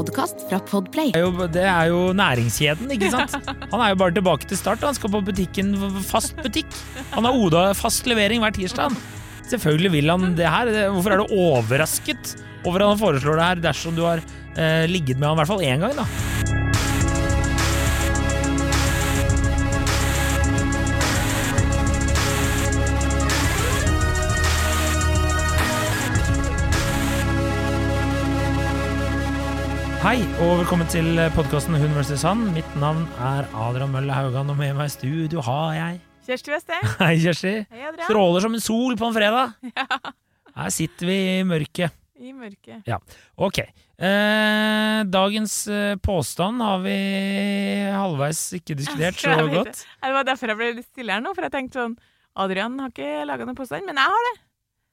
Podkast fra Podplay. er jo, det er jo næringskjeden, ikke sant? Han er jo bare tilbake til start. Han skal på butikken, fast butikk. Han har Oda fast levering hver tirsdag. Selvfølgelig vil han det her. Hvorfor er du overrasket over at han foreslår det her dersom du har eh, ligget med han i hvert fall én gang, da? Hei, og velkommen til podkasten Hun vs. han. Mitt navn er Adrian Mølle Haugan, og med meg i studio har jeg Kjersti Westeng. Hei, Kjersti. Hei, Adrian. Stråler som en sol på en fredag. Ja. Her sitter vi i mørket. I mørket. Ok. Eh, dagens eh, påstand har vi halvveis ikke diskutert så godt. Det var derfor jeg ble litt stille her nå, for jeg tenkte sånn Adrian har ikke laga noen påstand, men jeg har det.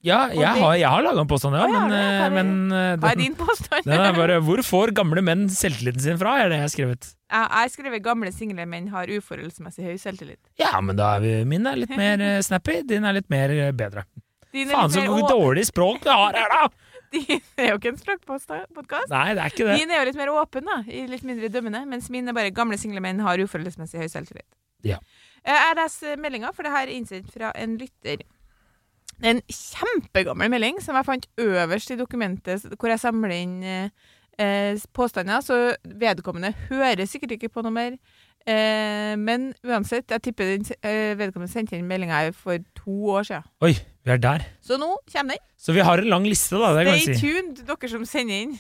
Ja, jeg har, jeg har laga en påstand, ja, Å, ja, men, det eh, men eh, Hva er din påstand? den er bare Hvor får gamle menn selvtilliten sin fra? er det jeg har skrevet. Jeg har skrevet 'gamle single menn har uforholdsmessig høy selvtillit'. Ja, men da er min er litt mer eh, snappy, din er litt mer bedre. Din Faen, så mer dårlig språk vi har her, da! Din er jo ikke en språkpodkast. Nei, det er ikke det. Din er jo litt mer åpen, da, litt mindre dømmende, mens min er bare 'gamle single menn har uforholdsmessig høy selvtillit'. Ja. Jeg leser meldinga, for det her er innsendt fra en lytter. Det er en kjempegammel melding som jeg fant øverst i dokumentet hvor jeg samler inn eh, eh, påstander, så vedkommende hører sikkert ikke på noe mer. Eh, men uansett, jeg tipper den, eh, vedkommende sendte inn meldinga for to år siden. Oi, vi er der. Så nå kommer den. Så vi har en lang liste, da. Det kan Stay vi si. tuned, dere som sender inn.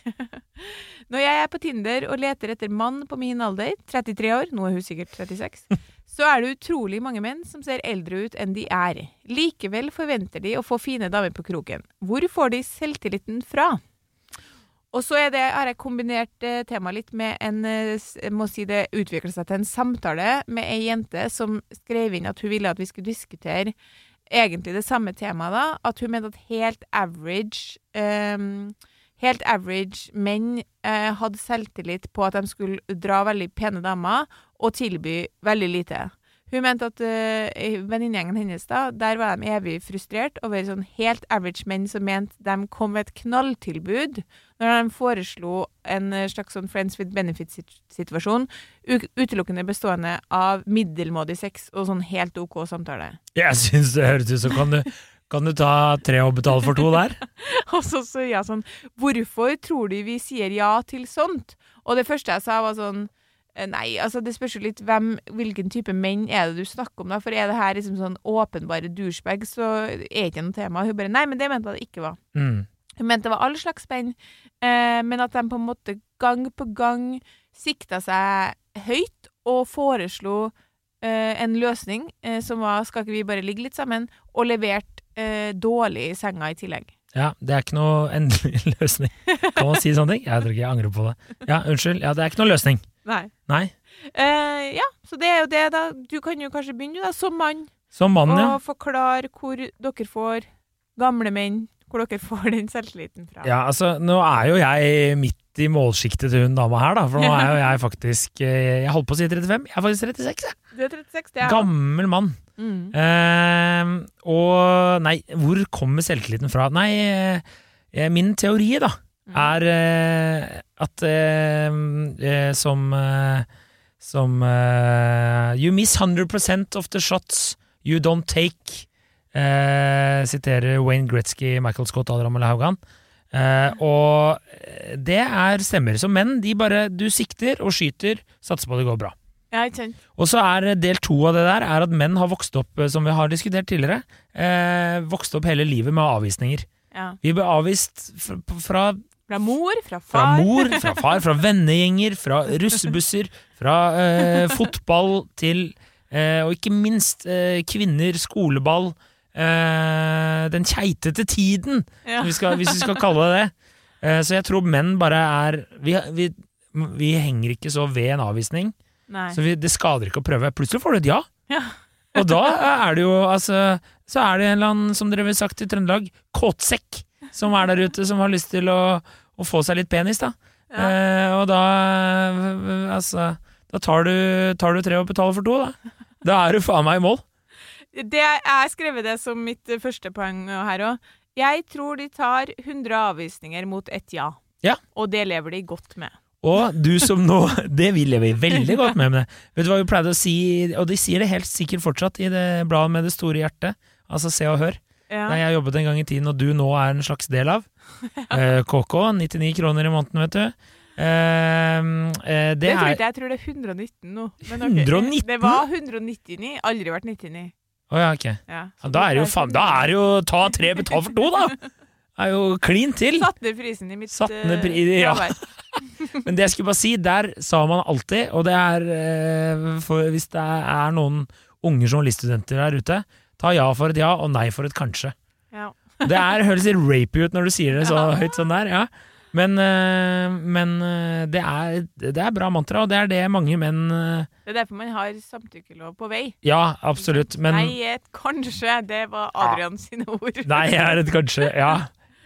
Når jeg er på Tinder og leter etter mann på min alder, 33 år, nå er hun sikkert 36, så er det utrolig mange menn som ser eldre ut enn de er. Likevel forventer de å få fine damer på kroken. Hvor får de selvtilliten fra? Og så er det, har jeg kombinert eh, temaet litt med en eh, jeg må si det utviklet seg til en samtale med ei jente som skrev inn at hun ville at vi skulle diskutere egentlig det samme temaet da, at hun mente at helt average um, Helt average menn uh, hadde selvtillit på at de skulle dra veldig pene damer og tilby veldig lite. Hun mente at uh, venninnegjengen hennes da, der var de evig frustrert over sånn helt average menn som mente de kom med et knalltilbud når de foreslo en eh, slags sånn friends with benefits-situasjon, utelukkende bestående av middelmådig sex og sånn helt OK samtale. Jeg syns det høres ut som kan du, kan du ta tre og betale for to der? Og så sier jeg sånn Hvorfor tror du vi sier ja til sånt? Og det første jeg sa, var sånn eh, Nei, altså det spørs jo litt hvem, hvilken type menn er det du snakker om, da? For er det her liksom sånn åpenbare douchebag, så er det ikke noe tema. Hun bare Nei, men det mente jeg det ikke var. Mm. Hun mente det var all slags spenn, eh, men at de på en måte gang på gang sikta seg høyt og foreslo eh, en løsning eh, som var skal ikke vi bare ligge litt sammen, og levert eh, dårlig i senga i tillegg. Ja, det er ikke noe endelig løsning. Kan man si sånne ting? Jeg tror ikke jeg angrer på det. Ja, unnskyld. Ja, det er ikke noe løsning. Nei. Nei. Eh, ja, så det er jo det, da. Du kan jo kanskje begynne, da, som mann, Som mann, og forklare hvor dere får gamle menn, hvor dere får den selvtilliten fra. Ja, altså, nå er jo jeg midt i målsjiktet til hun dama her, da. For nå er jo jeg faktisk eh, Jeg holdt på å si 35. Jeg er faktisk 36, jeg. Du er 36, det er Gammel mann. Mm. Eh, og Nei, hvor kommer selvtilliten fra? Nei, eh, min teori, da, Mm. er eh, at eh, eh, som eh, Som eh, You miss 100% of the shots you don't take. Eh, siterer Wayne Gretzky, Michael Scott, Adrian Mølle Haugan. Eh, og det er stemmer. Så menn, de bare Du sikter og skyter, satser på at det går bra. Ja? Og så er del to av det der er at menn har vokst opp, eh, som vi har diskutert tidligere, eh, vokst opp hele livet med avvisninger. Ja. Vi ble avvist fra, fra, Fra mor, fra fra far. mor, fra far, fra vennegjenger, fra russebusser, fra eh, fotball til eh, Og ikke minst eh, kvinner, skoleball. Eh, den keitete tiden, Ja. hvis vi skal, hvis vi skal kalle det det. Eh, så jeg tror menn bare er vi, vi, vi henger ikke så ved en avvisning. Nei. Så vi, det skader ikke å prøve. Plutselig får du et ja. Ja. Og da er det jo altså Så er det en eller annen, som dere ville sagt i Trøndelag, kåtsekk som er der ute, som har lyst til å, å få seg litt penis, da. Ja. Eh, og da Altså Da tar du, tar du tre og betaler for to, da. Da er du faen meg i mål. Det Jeg har skrevet det som mitt eh, første poeng her òg. Jeg tror de tar 100 avvisninger mot ett ja. Ja. Og det lever de godt med. Og du som nå Det vil jeg veldig godt med. det. Vet du hva vi pleide å si, og de sier det helt sikkert fortsatt i det bladet med det store hjertet, altså Se og Hør, Ja. der jeg jobbet en gang i tiden, og du nå er en slags del av. Ja. KK, 99 kroner i måneden, vet du. Uh, uh, det Det tror er ikke jeg, jeg tror det er 119 nå. Men ok. 119? Det var 199, aldri vært 99. Å ja, ok. Ja. Ja, da er det jo faen Da er det jo ta tre, betal for to, da! Er jo klin til! Satt ned prisen i mitt Satt ned pri- eh, ja. Men det jeg skulle bare si, der sa man alltid, og det er eh, for hvis det er noen unge journaliststudenter der ute, ta ja for et ja og nei for et kanskje. Ja. Det er, høres rapey ut når du sier det så høyt sånn der, ja. Men, eh, men eh, det, er, det er bra mantra, og det er det mange menn eh, Det er derfor man har samtykkelov på vei. Ja, absolutt. Men Nei, et kanskje. Det var Adrian sine ord. Nei, jeg er et kanskje Ja.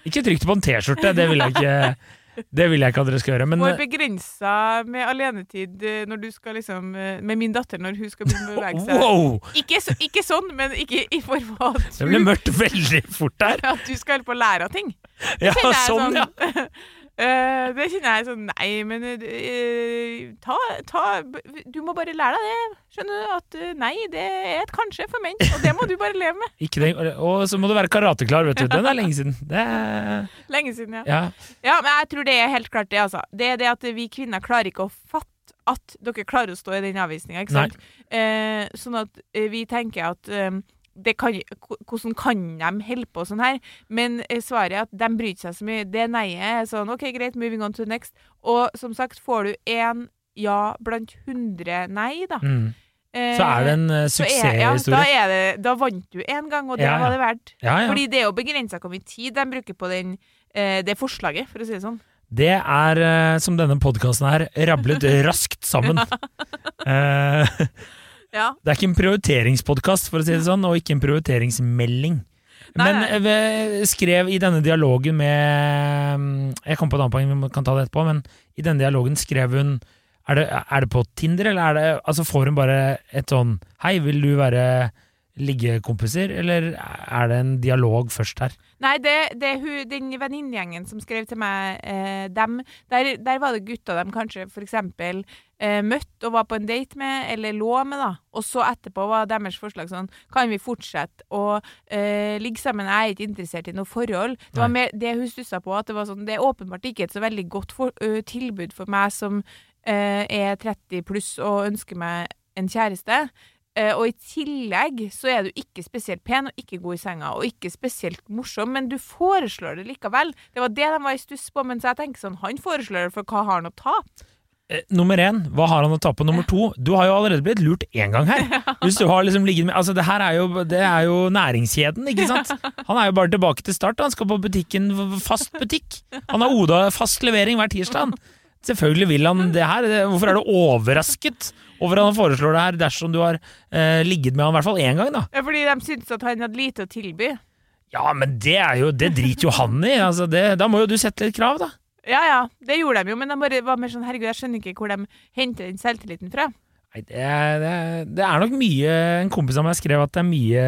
Ikke trykk det på en T-skjorte, det vil jeg ikke Det vil jeg ikke at dere skal gjøre. Men Hvor begrensa med alenetid når du skal liksom Med min datter når hun skal begynne å bevege seg. wow! Ikke, så, ikke sånn, men ikke i form av at Det ble mørkt veldig fort der. at du skal på å lære av ting. Ja, sånn, sånn, ja. eh, det kjenner jeg sånn Nei, men uh, ta, ta Du må bare lære deg det. Skjønner du? At uh, nei, det er et kanskje for menn. Og det må du bare leve med. Det. Og så må du være karateklar, vet du. Den er lenge siden. Det er, Lenge siden, ja. ja. Ja, men jeg tror det er helt klart det, altså. Det er det at vi kvinner klarer ikke å fatte at dere klarer å stå i den avvisninga, ikke sant? Sånn at vi tenker at det kan, hvordan kan de holde på sånn her? Men eh, svaret er at de bryr seg så mye. Det neiet er sånn OK, greit, moving on to the next. Og som sagt, får du én ja blant 100 nei, da. Mm. eh, Så er det en uh, så er- Ja, da, suksesshistorie. det, da vant du én gang, og det Ja, ja. var det verdt. Ja. Fordi det er jo begrensa hvor mye tid de bruker på den, eh, det forslaget, for å si det sånn. Det er, eh, som denne podkasten her, rablet raskt sammen. Eh, Ja. det er ikke en prioriteringspodkast, for å si det sånn, og ikke en prioriteringsmelding. Nei, Men eh, skrev i denne dialogen med mm, Jeg kom på et annet poeng, vi kan ta det etterpå, men i denne dialogen skrev hun Er det, er det på Tinder, eller er det Altså får hun bare et sånn Hei, vil du være liggekompiser, eller er det en dialog først her? Nei, det, det er hun, den venninnegjengen som skrev til meg, eh, dem, der, der var det gutter de kanskje for eksempel eh, møtte og var på en date med, eller lå med, da. Og så etterpå var deres forslag sånn Kan vi fortsette å eh, ligge sammen? Jeg er ikke interessert i noe forhold. Det var mer det hun stussa på, at det var sånn Det er åpenbart ikke et så veldig godt for, ø, tilbud for meg som ø, er 30 pluss og ønsker meg en kjæreste. Uh, og i tillegg så er du ikke spesielt pen og ikke god i senga, og ikke spesielt morsom, men du foreslår det likevel. Det var det de var i stuss på, mens jeg tenker sånn, han foreslår det, for hva har han å tape? Eh, Nummer én, hva har han å ta på? Nummer to, du har jo allerede blitt lurt én gang her. Hvis du har liksom ligget med Altså, det her er jo, det er jo næringskjeden, ikke sant? Han er jo bare tilbake til start. Han skal på butikken, fast butikk. Han har Oda fast levering hver tirsdag. Selvfølgelig vil han det her. Hvorfor er du overrasket over at han foreslår det her, dersom du har eh, ligget med han i hvert fall én gang, da? Ja, Fordi de syntes at han hadde lite å tilby. Ja, men det er jo Det driter jo han i. Altså, det, da må jo du sette litt krav, da. Ja ja, det gjorde de jo, men de bare var mer sånn herregud, jeg skjønner ikke hvor de henter den selvtilliten fra. Nei, det, er- det, er- det er nok mye En kompis av meg skrev at det er mye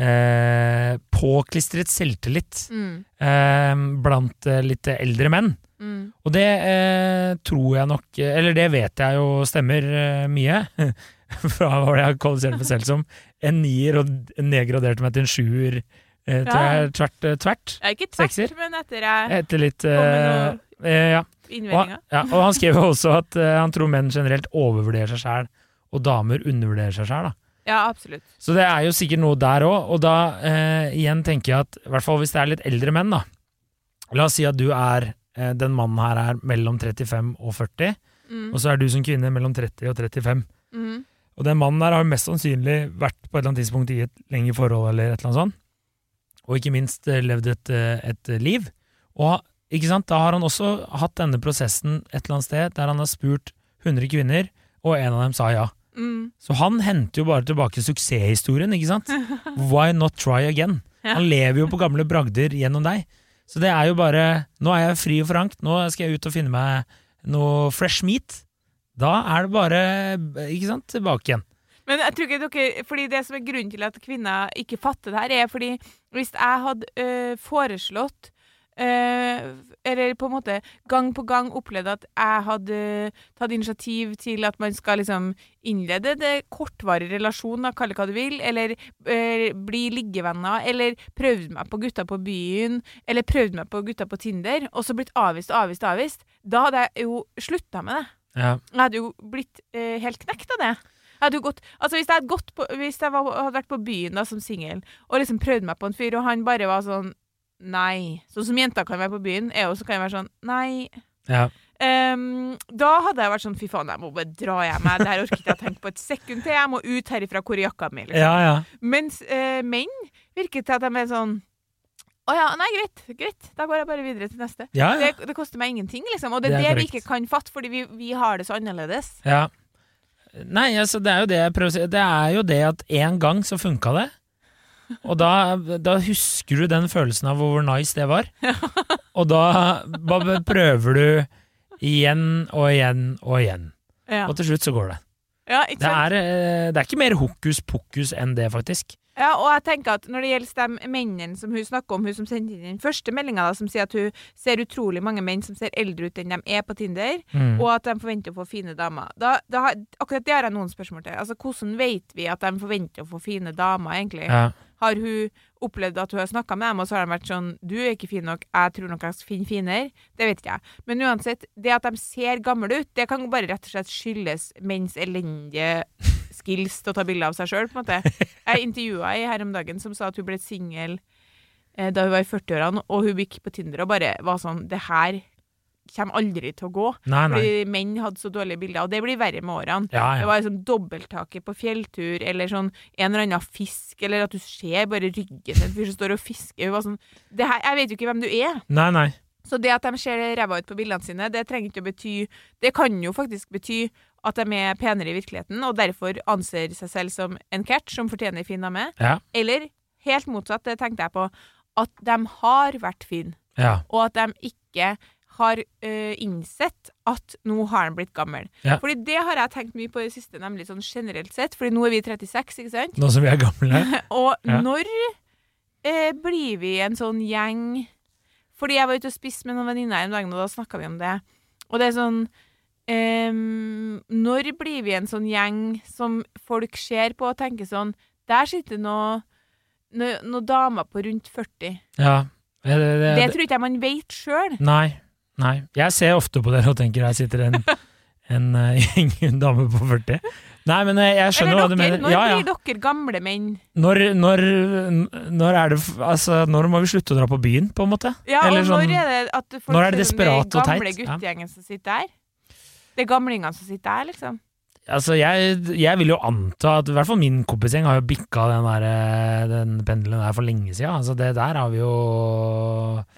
eh, påklistret selvtillit Mm. eh, blant eh, litt eldre menn. Mm. Og det eh, tror jeg nok Eller det vet jeg jo stemmer eh, mye. Fra hva jeg har kvalifisert meg selv som. En nier og nedgraderte meg til en sjuer. Eh, tror jeg er tvert, eh, tvert. Ja, ikke tvert, Sekser? men etter jeg Etter litt eh, eh, Ja. Og, innvendinger. ja, og han skrev også at eh, han tror menn generelt overvurderer seg sjæl, og damer undervurderer seg sjæl. Ja, absolutt. Så det er jo sikkert noe der òg, og da eh, igjen tenker jeg at i hvert fall hvis det er litt eldre menn, da La oss si at du er den mannen her er mellom 35 og 40, Mm. og så er du som kvinne mellom 30 og 35. Mm. Og den mannen her har jo mest sannsynlig vært på et eller annet tidspunkt i et lengre forhold eller et eller annet sånt, og ikke minst eh, levd et, eh, et liv. Og ikke sant, da har han også hatt denne prosessen et eller annet sted der han har spurt 100 kvinner og en av dem sa ja. Mm. Så han henter jo bare tilbake suksesshistorien, ikke sant? Why not try again? Ja. Han lever jo på gamle bragder gjennom deg. Så det er jo bare Nå er jeg fri og forankt nå skal jeg ut og finne meg noe fresh meat. Da er det bare, ikke sant, tilbake igjen. Men jeg tror ikke dere Fordi det som er grunnen til at kvinner ikke fatter det her, er fordi hvis jeg hadde øh, foreslått øh, Eller på en måte gang på gang opplevd at jeg hadde tatt initiativ til at man skal liksom innlede det kortvarig relasjon, da, kall det hva du vil, eller øh, bli liggevenner, eller prøvd meg på gutta på byen, eller prøvd meg på gutta på Tinder, og så blitt avvist, avvist, avvist, da hadde jeg jo slutta med det. Ja. Jeg hadde jo blitt helt knekt av det. Hadde jo gått, altså hvis jeg hadde, gått på, hvis jeg var, hadde vært på byen da som singel og liksom prøvd meg på en fyr, og han bare var sånn Nei. Sånn som jenter kan være på byen, jeg også kan være sånn Nei. Ja. Um, da hadde jeg vært sånn Fy faen, jeg må bare dra hjem. Det her orker ikke jeg tenke på et sekund til. Jeg må ut herifra. Hvor jakka mi? Liksom. ja, ja. Mens uh, menn virker til at de er sånn Å ja, nei, greit. Greit. Da går jeg bare videre til neste. ja, ja. Det, det koster meg ingenting, liksom. Og det Det er det, vi ikke kan fatte, fordi vi, vi har det så annerledes. ja. Nei, altså, det er jo det jeg prøver å si. Det er jo det at en gang så funka det. Og da, da husker du den følelsen av hvor nice det var. Og da bare prøver du igjen og igjen og igjen. Ja, Og til slutt så går det. ja Det er, eh, det er ikke mer hokus pokus enn det, faktisk. Ja, og jeg tenker at når det gjelder de mennene som hun snakker om, hun som sendte inn den første meldinga, som sier at hun ser utrolig mange menn som ser eldre ut enn de er på Tinder, Mm. og at de forventer å få fine damer. Da, da, akkurat det har jeg noen spørsmål til. Altså, Hvordan vet vi at de forventer å få fine damer, egentlig? Ja. Har hun opplevd at hun har snakka med dem, og så har de vært sånn 'Du er ikke fin nok, jeg tror nok jeg skal finne finere'? Det vet ikke jeg. Men uansett, det at de ser gamle ut, det kan bare rett og slett skyldes menns elendige skills til å ta bilde av seg sjøl, på en måte. Jeg intervjua ei her om dagen som sa at hun ble singel eh, da hun var i 40-årene, og hun gikk på Tinder og bare var sånn 'Det her kommer aldri til å gå'. Nei, nei. Fordi menn hadde så dårlige bilder, og det blir verre med årene. Ja, Det ja. var liksom dobbelttaket på fjelltur, eller sånn en eller annen fisk, eller at du ser bare ryggen til en fyr som står og fisker. Hun var sånn, det her, jeg vet jo ikke hvem du er. Nei, nei. Så det at de ser ræva ut på bildene sine, det trenger ikke å bety Det kan jo faktisk bety at de er penere i virkeligheten, og derfor anser seg selv som en catch som fortjener fin dame. Ja. Eller helt motsatt, det tenkte jeg på, at de har vært fine, Ja. og at de ikke har øh, innsett at nå har de blitt gammel. Ja. Fordi det har jeg tenkt mye på i det siste, nemlig sånn generelt sett. Fordi nå er vi 36, ikke sant? Nå som vi er gamle. Og Ja. når eh, blir vi en sånn gjeng Fordi jeg var ute og spiste med noen venninner en dag, og da snakka vi om det. Og det er sånn ehm, Når blir vi en sånn gjeng som folk ser på og tenker sånn Der sitter noen noe, noe damer på rundt 40. Ja. Det, det, Det det, tror ikke jeg man vet sjøl. nei. Nei. Jeg ser ofte på dere og tenker her sitter en, en en, gjeng dame på 40. Nei, men eh, jeg skjønner dere, hva du mener. Når Ja, ja. blir dere gamle menn? Når, når, når er det Altså, når må vi slutte å dra på byen, på en måte? Ja, Eller og sånn- når er det at folk når er det desperat og gamle teit? Ja. guttegjengen som sitter der? Det er gamlingene som sitter der, liksom. Altså, jeg, jeg vil jo anta at i hvert fall min kompisgjeng har jo bikka den, der, eh, den pendelen der for lenge siden. Altså, det der har vi jo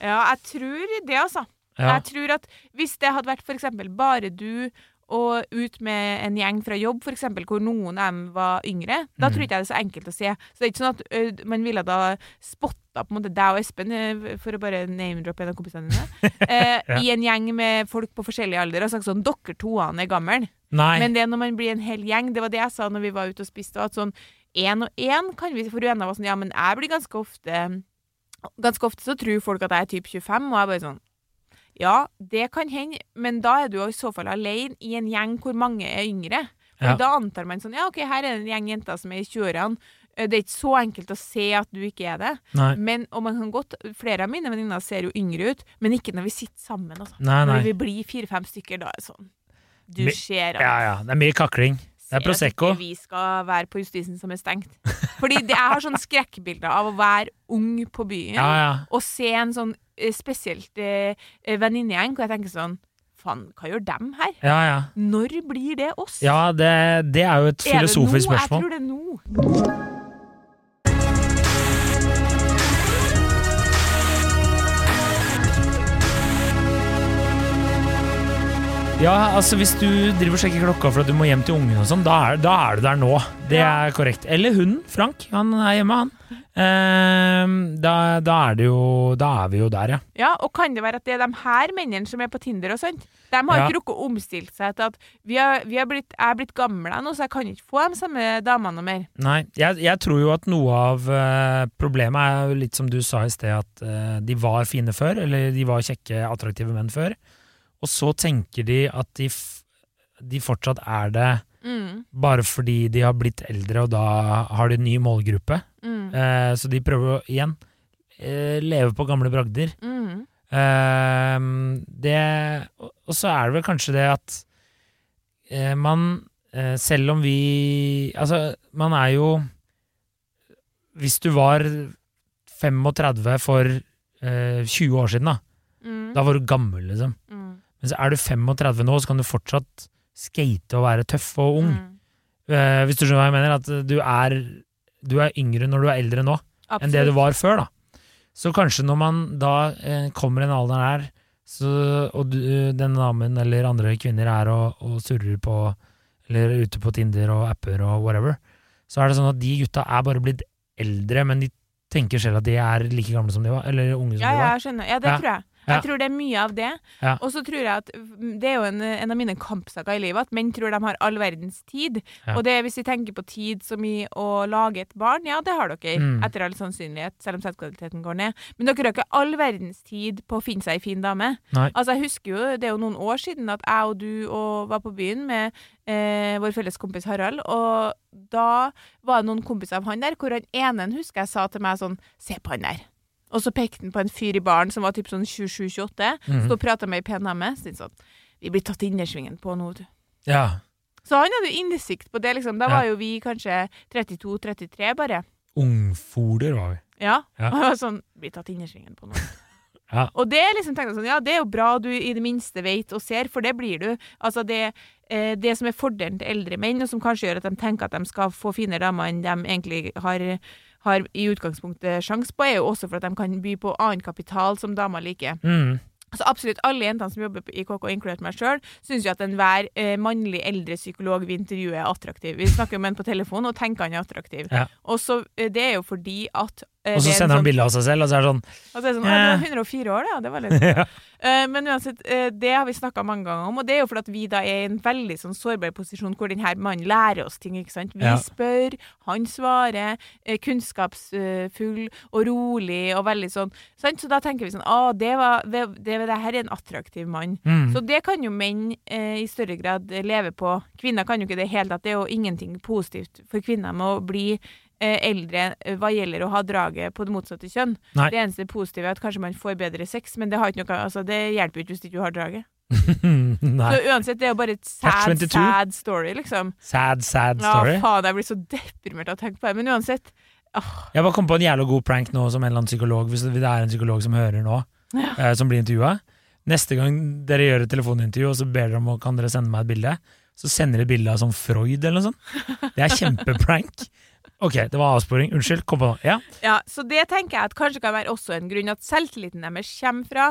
Ja, jeg tror det, altså. ja. Jeg tror at hvis det hadde vært for eksempel bare du og ut med en gjeng fra jobb, eksempel, hvor noen av dem var yngre, da tror ikke jeg det er så enkelt å se. Så det er ikke sånn at ø, man ville da spotta på en måte deg og Espen, for å bare name-droppe en av kompisene dine, eh, Ja. i en gjeng med folk på forskjellig alder og sagt sånn Dere toene er gamle. Men det når man blir en hel gjeng, det var det jeg sa når vi var ute og spiste, at sånn én og én kan vi For Ruena var sånn Ja, men jeg blir ganske ofte Ganske ofte så tror folk at jeg er typ 25, og jeg bare sånn Ja, det kan hende, men da er du jo i så fall alene i en gjeng hvor mange er yngre. For Ja. da antar man sånn Ja, OK, her er det en gjeng jenter som er i 20-årene. Eh, Det er ikke så enkelt å se at du ikke er det. Nei. Men, og man kan godt, Flere av mine venninner ser jo yngre ut, men ikke når vi sitter sammen. Altså. Nei, nei. Når vi blir fire-fem stykker, da er det sånn Du My, ser at Ja, ja. Det er mye kakling. Det er ser at Prosecco. vi skal være på justisen som er stengt. Fordi det, jeg har sånne skrekkbilder av å være ung på byen Ja, ja. og se en sånn spesielt eh, eh, venninnegjeng hvor jeg tenker sånn Faen, hva gjør dem her? Ja, ja. Når blir det oss? Ja, det, det er jo et er det nå? Jeg tror det er nå. Ja, altså hvis du driver og sjekker klokka for at du må hjem til ungen og sånn, da, da er du der nå. Det er korrekt. Eller hunden, Frank. Han er hjemme, han. Ehm, da, da er det jo Da er vi jo der, ja. Ja, og kan det være at det er de her mennene som er på Tinder og sånt? De har Ja. ikke rukket å omstille seg til at vi har, vi har blitt, jeg er blitt gammel nå, så jeg kan ikke få de samme damene noe mer. Nei, jeg, jeg tror jo at noe av uh, problemet er jo litt som du sa i sted, at uh, de var fine før, eller de var kjekke, attraktive menn før. Og så tenker de at de, de fortsatt er det Mm, bare fordi de har blitt eldre, og da har de en ny målgruppe. mm, Eh, så de prøver å igjen eh, leve på gamle bragder. mm. Eh, det, og så er det vel kanskje det at eh, man, eh, selv om vi Altså, man er jo Hvis du var 35 for eh, 20 år siden, da, Mm, da var du gammel, liksom. mm, Men så er du 35 nå, så kan du fortsatt skate og være tøff og ung. mm. Uh, hvis du skjønner hva jeg mener? At du er, du er yngre når du er eldre nå enn det du var før, da. Så kanskje når man da uh, kommer en alder her, så, og du, den damen eller andre kvinner er og, og surrer på Eller er ute på Tinder og apper og whatever, så er det sånn at de gutta er bare blitt eldre, men de tenker selv at de er like gamle som de var, eller unge som Ja, de ja, var. jeg skjønner. Ja, det Ja. tror jeg. Jeg tror det er mye av det. Og så tror jeg at det er jo en, en av mine kampsaker i livet, at menn tror de har all verdens tid. Og det hvis vi tenker på tid som i å lage et barn, ja, det har dere, Mm. etter all sannsynlighet, selv om selvkvaliteten går ned. Men dere har ikke all verdens tid på å finne seg ei fin dame. Nei. Altså, jeg husker jo, det er jo noen år siden at jeg og du og var på byen med eh, vår felles kompis Harald, og da var det noen kompiser av han der, hvor han ene husker jeg sa til meg sånn, se på han der. Og så pekte han på en fyr i baren som var typ sånn 27-28, Mhm. stod og prata med ei pen dame. Så sånn, vi blir tatt innersvingen på nå, du. Ja. Så han hadde jo innsikt på det, liksom. Da Ja. var jo vi kanskje 32-33, bare. Ungfoler var vi. Ja. Ja. Og han var sånn, blir tatt innersvingen på nå. Ja. Og det liksom tenkte jeg sånn, ja, det er jo bra du i det minste vet og ser, for det blir du. Altså det, eh, det som er fordelen til eldre menn, og som kanskje gjør at de tenker at de skal få finere damer enn de egentlig har, har i utgangspunktet sjanse på, er jo også for at de kan by på annen kapital som damer liker. Mm. Så absolutt alle jentene som jobber i KK, inkludert meg sjøl, syns jo at enhver eh, mannlig eldre psykolog vi intervjuer, er attraktiv. Vi snakker med en på telefon og tenker han er attraktiv. Ja. Og så, eh, Det er jo fordi at Og så det er en sender han sånn- bilde av seg selv, og så er det sånn og så er det sånn, «Å, du var 104 år, da. Det var litt ja. Eh, Men uansett, eh, det har vi snakka mange ganger om, og det er jo fordi at vi da er i en veldig sånn sårbar posisjon hvor denne mannen lærer oss ting, ikke sant. Vi Ja. spør, han svarer, eh, kunnskapsfull og rolig og veldig sånn. Sant? Så da tenker vi sånn Å, det, var, det, det, det her er en attraktiv mann. mm. Så det kan jo menn eh, i større grad eh, leve på. Kvinner kan jo ikke det helt tatt. det er jo ingenting positivt for kvinner med å bli eh, eldre eh, hva gjelder å ha draget på det motsatte kjønn. Nei. Det eneste positive er at kanskje man får bedre sex, men det, har ikke noe, altså, det hjelper jo ikke hvis ikke har draget. Så uansett, det er jo bare et sad, sad story, liksom. Sad, sad story? Ja, faen, jeg blir så deprimert av å tenke på det. Men uansett. Jeg bare kom på en jævla god prank nå som en eller annen psykolog, hvis det er en psykolog som hører nå, Ja. eh, som blir intervjua. Neste gang dere gjør et telefonintervju, og så ber dere om kan dere sende meg et bilde, så sender dere bilde av sånn Freud eller noe sånt. Det er kjempeprank. Ok, det var avsporing. Unnskyld. Kom på nå. Ja. Ja, så det tenker jeg at kanskje kan være også en grunn at selvtilliten deres kommer fra.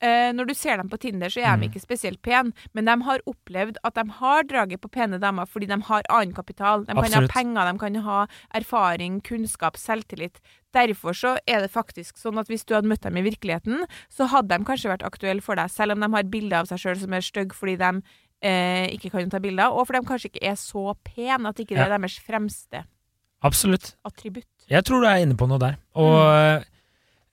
Eh, når du ser dem på Tinder, så er de Mm. ikke spesielt pene, men de har opplevd at de har draget på pene damer fordi de har annen kapital. De kan ha penger, de kan ha erfaring, kunnskap, selvtillit. Derfor så er det faktisk sånn at hvis du hadde møtt dem i virkeligheten, så hadde de kanskje vært aktuelle for deg, selv om de har bilder av seg sjøl som er stygge fordi de eh, ikke kan ta bilder, og fordi de kanskje ikke er så pene at ikke det er deres fremste Absolutt. attributt. Jeg tror du er inne på noe der. Og Mm.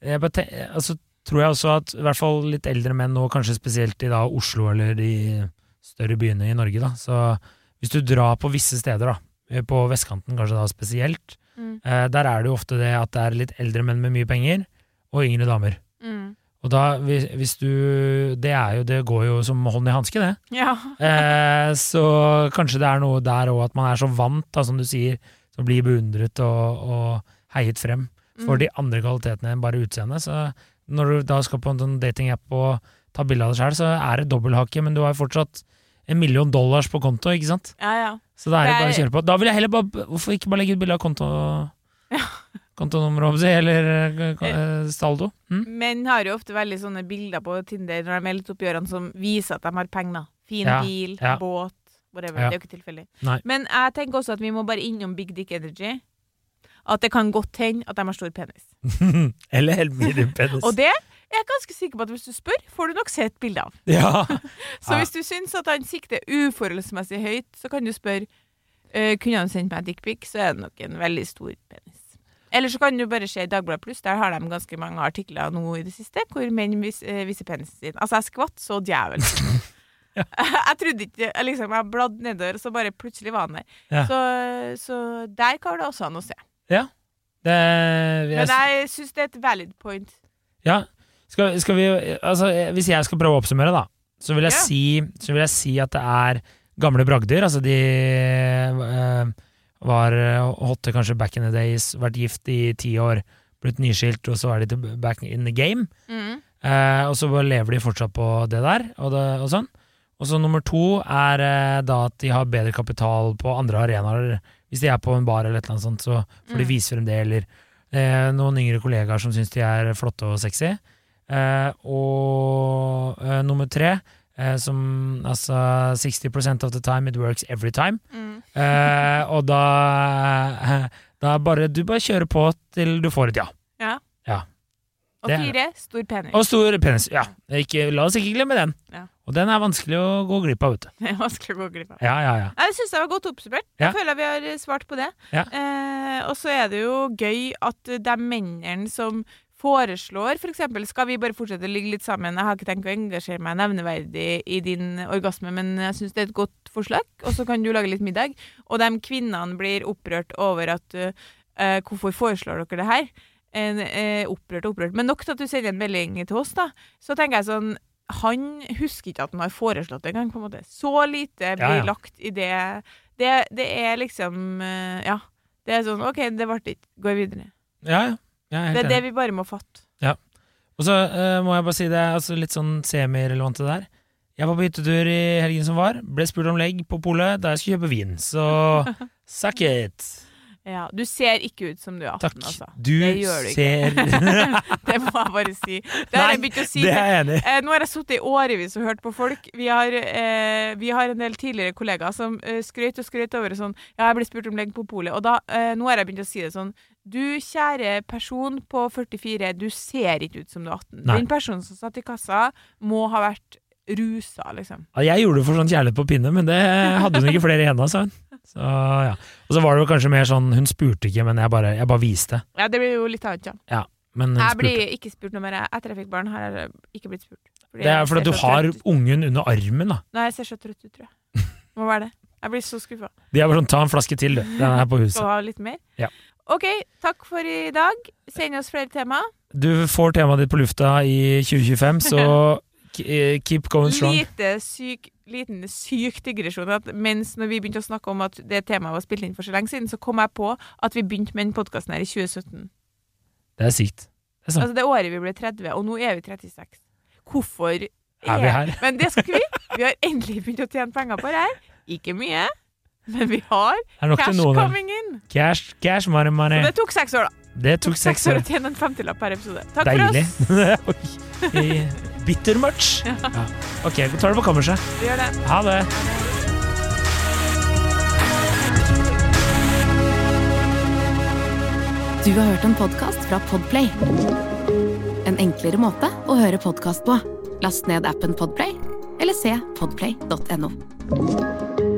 jeg bare altså, tror jeg også at i hvert fall litt eldre menn nå, kanskje spesielt i da Oslo eller de større byene i Norge, da, så hvis du drar på visse steder, da, eh, på vestkanten kanskje da spesielt, Mm. eh, der er det jo ofte det at det er litt eldre menn med mye penger, og yngre damer. Mm. Og da, hvis, hvis du Det er jo Det går jo som hånd i hanske, det. Ja. Eh, så kanskje det er noe der òg at man er så vant, da, som du sier, til blir bli beundret og, og heiet frem for Mm. de andre kvalitetene enn bare utseendet. Så når du da skal på en sånn datingapp og ta bilde av deg sjøl, så er det dobbelthake, men du har jo fortsatt en million dollars på konto, ikke sant? Ja, ja. Så da er det bare å kjøre på. Da vil jeg heller bare Hvorfor ikke bare legge ut bilde av konto kontonummeret, håper eller eh, eh, saldo? Mm? Menn har jo ofte veldig sånne bilder på Tinder når de er litt oppgjørene som viser at de har penger. Fin Ja, bil, ja. båt, whatever. Ja. Det er jo ikke tilfeldig. Men jeg tenker også at vi må bare innom Big Dick Energy. At det kan godt hende at de har stor penis. Eller helt medium penis. Og det er jeg ganske sikker på at hvis du spør, får du nok se et bilde av. Ja. Så hvis du syns at han sikter uforholdsmessig høyt, så kan du spørre uh, Kunne han sendt meg en dickpic, så er det nok en veldig stor penis. Eller så kan du bare se i Dagbladet Pluss, der har de ganske mange artikler nå i det siste hvor menn vis, uh, viser penisen sin. Altså, jeg skvatt så djevelsk. jeg trodde ikke Jeg liksom, jeg bladde nedover, og så bare plutselig var han der. Ja. Så, så der kan det også an å se. Det, jeg, Men jeg syns det er et valid point. ja. Skal, skal vi Altså, hvis jeg skal prøve å oppsummere, da, så vil jeg, Ja. si, så vil jeg si at det er gamle bragder. Altså, de øh, var eh, hotte kanskje back in the days, vært gift i ti år, blitt nyskilt, og så er de back in the game. Mm. Eh, og så lever de fortsatt på det der, og, det, og sånn. Og så nummer to er eh, da at de har bedre kapital på andre arenaer. Hvis de er på en bar eller et eller annet sånt, så får de Mm. vise frem det, eller eh, noen yngre kollegaer som syns de er flotte og sexy. Eh, og eh, nummer tre, eh, som altså 60% of the time it works every time. Mm. Eh, og da, da bare Du bare kjører på til du får et ja. Og ja. Og fire stor penis. Og stor penis. Ja, ikke, la oss ikke glemme den. Ja. Og den er vanskelig å gå glipp av, vet du. Det er vanskelig å gå glipp av. Ja, ja, ja. Jeg Det syns det var godt oppsummert. Ja. Jeg føler vi har svart på det. Ja. Eh, og så er det jo gøy at de mennene som foreslår f.eks. For skal vi bare fortsette å ligge litt sammen, jeg har ikke tenkt å engasjere meg nevneverdig i din orgasme, men jeg syns det er et godt forslag, og så kan du lage litt middag. Og de kvinnene blir opprørt over at eh, hvorfor foreslår dere det her? En, eh, opprørt og opprørt. Men nok til at du sender en melding til oss, da. Så tenker jeg sånn Han husker ikke at han har foreslått det engang, på en måte. Så lite blir Ja, ja. lagt i det. det. Det er liksom eh, Ja. Det er sånn OK, det ble ikke. Går videre. ja, ja. Det er det vi bare må fatte. Og så uh, må jeg bare si det er altså litt sånn semirelevant det der. Jeg var på hyttetur i helgen som var. Ble spurt om legg på polet da jeg skulle kjøpe vin. Så suck it! Ja, Du ser ikke ut som du er 18, Takk. altså. Du Det gjør du ser Det må jeg bare si. Det har jeg begynt å si. det er jeg enig. Eh, nå har jeg sittet i årevis og hørt på folk. Vi har, eh, vi har en del tidligere kollegaer som eh, skrøt og skrøt over sånn Ja, jeg ble spurt om legg på polet. Og da, eh, nå har jeg begynt å si det sånn Du kjære person på 44, du ser ikke ut som du er 18. Nei. Den personen som satt i kassa, må ha vært rusa, liksom. Ja, jeg gjorde det for sånn kjærlighet på pinne, men det hadde hun ikke flere igjen av, sa hun. Så, ja. Og så var det jo kanskje mer sånn Hun spurte ikke, men jeg bare, jeg bare viste. Ja, det blir jo litt annet, ja. Men hun Jeg spurte. blir ikke spurt noe mer. Etter jeg fikk barn, har jeg ikke blitt spurt. Fordi Det er fordi du har ungen under armen, da. Nei, jeg ser så trøtt ut, tror jeg. Må være det. Jeg blir så skuffa. De er bare sånn, ta en flaske til, du. Den er her på huset. ha litt mer? Ja. OK, takk for i dag. Send oss flere tema. Du får temaet ditt på lufta i 2025, så eh, keep going strong. Lite syk, liten syk digresjon. At mens når vi begynte å snakke om at det temaet var spilt inn for så lenge siden, så kom jeg på at vi begynte med den podkasten her i 2017. Det er sykt. Det er sant. Altså det året vi ble 30, og nå er vi 36. Hvorfor Er vi her? Men det skal ikke vi. Vi har endelig begynt å tjene penger på det her. Ikke mye, men vi har er cash coming in. Cash, cash, money, Så det tok seks år, da. Det tok seks år. å tjene en femtilapp per episode. Takk Deilig. for oss. Deilig. Bitter much. Ja. Ok, vi tar det på kammerset. Vi gjør det. Ha det. Du har hørt en podkast fra Podplay. En enklere måte å høre podkast på. Last ned appen Podplay, eller se podplay.no.